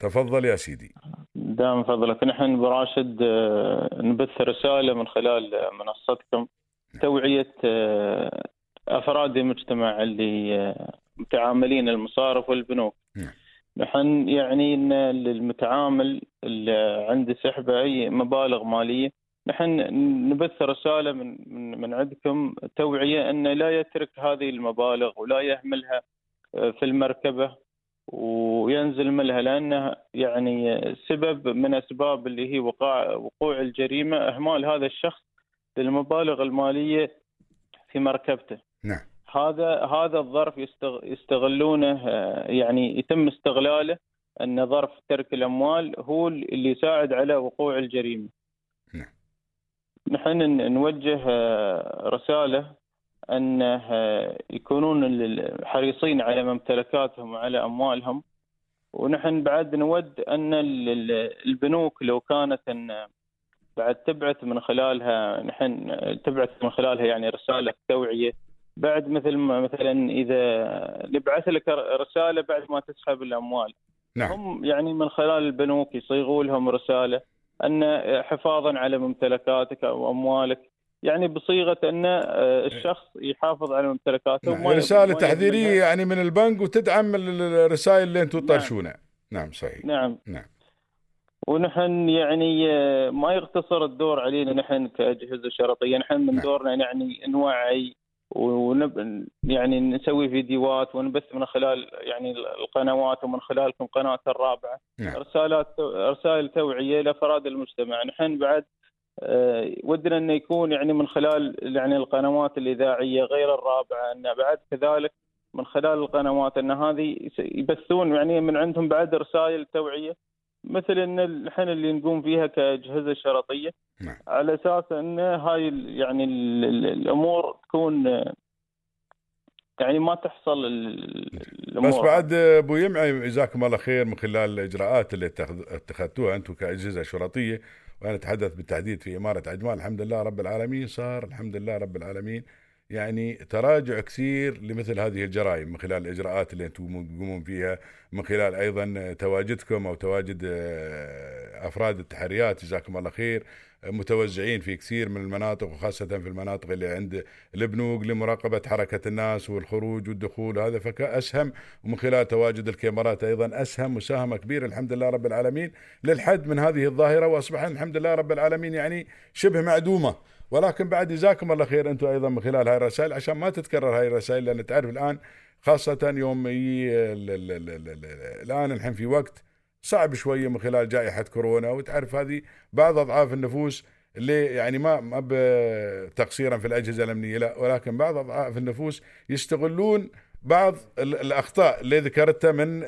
تفضل يا سيدي. دام فضلك. نحن براشد آه، نبث رسالة من خلال منصتكم. توعية آه، أفراد المجتمع اللي آه، متعاملين المصارف والبنوك. نعم. نحن يعني إن المتعامل اللي عنده سحبه أي مبالغ مالية. نحن نبث رسالة من من من عندكم توعية انه لا يترك هذه المبالغ ولا يهملها في المركبة. وينزل منها لأنه يعني سبب من أسباب اللي هي وقوع وقوع الجريمة إهمال هذا الشخص للمبالغ المالية في مركبته. نعم. هذا هذا الظرف يستغلونه يعني يتم استغلاله أن ظرف ترك الأموال هو اللي يساعد على وقوع الجريمة. نعم. نحن نوجه رسالة ان يكونون حريصين على ممتلكاتهم وعلى أموالهم. ونحن بعد نود أن البنوك لو كانت أن بعد تبعث من خلالها نحن تبعث من خلالها يعني رسالة توعية. بعد مثل ما مثلا إذا نبعث لك رسالة بعد ما تسحب الأموال. نعم. هم يعني من خلال البنوك يصيغوا لهم رسالة أن حفاظا على ممتلكاتك أو أموالك. يعني بصيغة أن الشخص يحافظ على ممتلكاته نعم. رسالة تحذيرية يعني من البنك وتدعم الرسائل اللي أنتم تطرشونها نعم. نعم صحيح نعم نعم ونحن يعني ما يقتصر الدور علينا نحن كأجهزة شرطية نحن من نعم. دورنا يعني نوعي ونب يعني نسوي فيديوهات ونبث من خلال يعني القنوات ومن خلالكم قناة الرابعة نعم. رسالات رسائل توعية لافراد المجتمع نحن بعد آه، ودنا إنه يكون يعني من خلال يعني القنوات الإذاعية غير الرابعة إن بعد كذلك من خلال القنوات إن هذه يبثون يعني من عندهم بعد رسائل توعية مثل إن الحين اللي نقوم فيها كأجهزة شرطية نعم. على أساس إن هاي يعني الأمور تكون يعني ما تحصل الأمور بس بعد أبو يمعي جزاكم الله خير من خلال الإجراءات اللي اتخذتوها أنتم كأجهزة شرطية وأنا أتحدث بالتحديد في إمارة عجمان الحمد لله رب العالمين. صار الحمد لله رب العالمين. يعني تراجع كثير لمثل هذه الجرائم من خلال الإجراءات اللي أنتم تقومون فيها من خلال أيضا تواجدكم أو تواجد آه، أفراد التحريات جزاكم الله خير متوزعين في كثير من المناطق وخاصة في المناطق اللي عند البنوك لمراقبة حركة الناس والخروج والدخول هذا فكأسهم ومن خلال تواجد الكاميرات أيضا أسهم مساهمة كبيرة الحمد لله رب العالمين للحد من هذه الظاهرة وأصبح الحمد لله رب العالمين يعني شبه معدومة. ولكن بعد جزاكم الله خير أنتم أيضا من خلال هاي الرسائل عشان ما تتكرر هاي الرسائل لأن تعرف الآن خاصة يوم الآن الحين في وقت صعب شوية من خلال جائحة كورونا وتعرف هذه بعض أضعاف النفوس اللي يعني ما ما تقصيرا في الأجهزة الأمنية لا ولكن بعض أضعاف النفوس يستغلون بعض الأخطاء اللي ذكرتها من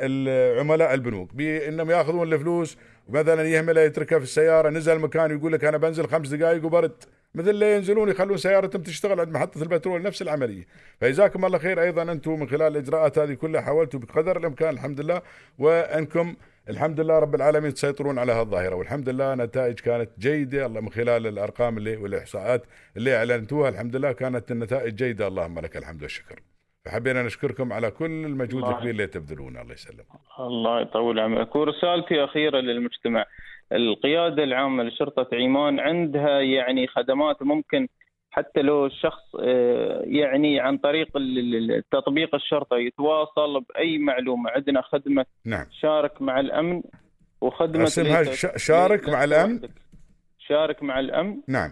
عملاء البنوك بأنهم يأخذون الفلوس ومثلا يهملها يتركها في السيارة نزل مكان يقول لك أنا بنزل خمس دقائق وبرد. مثل اللي ينزلون يخلون سيارتهم تشتغل عند محطة البترول نفس العملية. فجزاكم الله خير أيضا أنتم من خلال الإجراءات هذه كلها حاولتوا بقدر الإمكان الحمد لله وأنكم الحمد لله رب العالمين تسيطرون على هالظاهره والحمد لله نتائج كانت جيدة الله من خلال الأرقام اللي والإحصاءات اللي أعلنتوها الحمد لله كانت النتائج جيدة. اللهم لك الحمد والشكر. فحبينا نشكركم على كل المجهود الكبير اللي تبذلونه. الله يسلمك الله يطول عمرك. ورسالتي أخيرة للمجتمع. القيادة العامة لشرطة عمان عندها يعني خدمات ممكن حتى لو الشخص آه، يعني عن طريق التطبيق الشرطة يتواصل بأي معلومة. عندنا خدمة نعم. شارك مع الأمن وخدمة اسمها شارك مع الأمن؟ شارك مع الأمن نعم.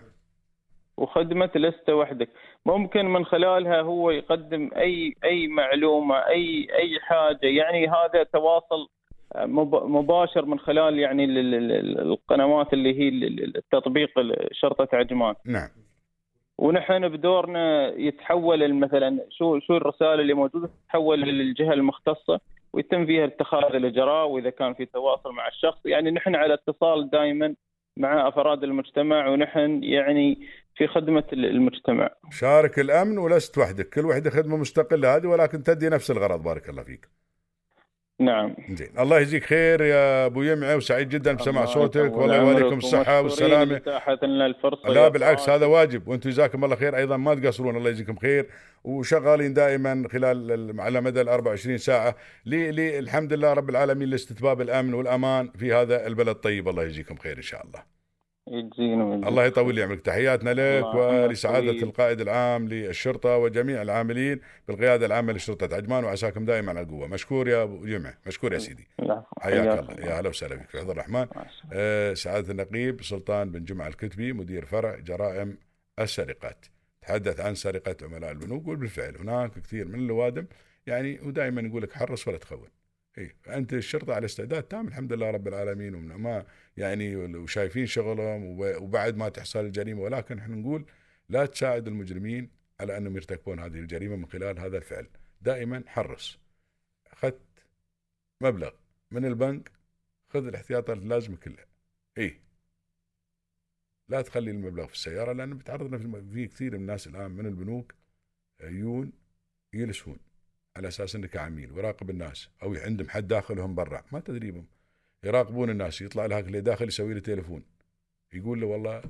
وخدمة لست وحدك ممكن من خلالها هو يقدم أي أي معلومة أي أي حاجة. يعني هذا تواصل مباشر من خلال يعني القنوات اللي هي التطبيق شرطة عجمان نعم ونحن بدورنا يتحول مثلا شو شو الرسائل اللي موجودة تتحول للجهة المختصة ويتم فيها اتخاذ الإجراء وإذا كان في تواصل مع الشخص يعني نحن على اتصال دائما مع أفراد المجتمع ونحن يعني في خدمة المجتمع. شارك الأمن ولست وحدك، كل وحدة خدمة مستقلة هذه ولكن تدي نفس الغرض بارك الله فيك. نعم. زين الله يجزيك خير يا أبو يمعة وسعيد جدا بسماع الله صوتك والله يواليكم الصحة والسلامة. الفرصة لا بالعكس. هذا واجب وأنتم جزاكم الله خير أيضا ما تقصرون الله يجزيكم خير وشغالين دائما خلال ال- على مدى ال 24 ساعة. لي لي الحمد لله رب العالمين لاستتباب الأمن والأمان في هذا البلد الطيب الله يجزيكم خير إن شاء الله. ويجزيك. الله يطول لي عمرك. تحياتنا لك ولسعادة. القائد العام للشرطة وجميع العاملين بالقيادة العامة لشرطة عجمان وعساكم دائما على القوة. مشكور يا أبو جمعة. مشكور يا سيدي. حياك الله. يا هلا وسهلا بك عبد الرحمن. آه، سعادة النقيب سلطان بن جمعة الكتبي مدير فرع جرائم السرقات. تحدث عن سرقة عملاء البنوك وبالفعل هناك كثير من اللوادم يعني ودائما يقول لك حرص ولا تخون. اي فأنت الشرطة على استعداد تام الحمد لله رب العالمين ما يعني وشايفين شغلهم وب- وبعد ما تحصل الجريمة ولكن إحنا نقول لا تساعد المجرمين على أنهم يرتكبون هذه الجريمة من خلال هذا الفعل. دائما حرص. أخذت مبلغ من البنك خذ الاحتياطات اللازمه كلها. اي لا تخلي المبلغ في السيارة لأن بتعرضنا في. في كثير من الناس الآن من البنوك يجون يلسون. على أساس إنك عميل ويراقب الناس أو عندهم حد داخلهم برا ما تدري بهم. يراقبون الناس يطلع لهاك اللي داخل يسوي له تليفون. يقول له والله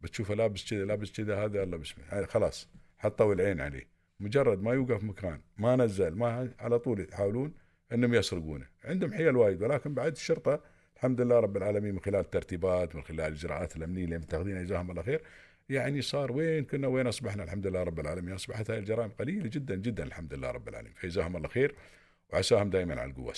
بتشوفه لابس كذا لابس كذا هذا الله بسمه. يعني خلاص حطوا العين عليه. مجرد ما يوقف مكان ما نزل ما على طول يحاولون إنهم يسرقونه. عندهم حيل وايد ولكن بعد الشرطة الحمد لله رب العالمين من خلال الترتيبات من خلال الاجراءات الأمنية اللي متخذينها جزاهم الله خير يعني صار وين كنا وين أصبحنا؟ الحمد لله رب العالمين. أصبحت هاي الجرائم قليلة جدا جدا الحمد لله رب العالمين. فجزاهم الله خير وعساهم دائما على القوة.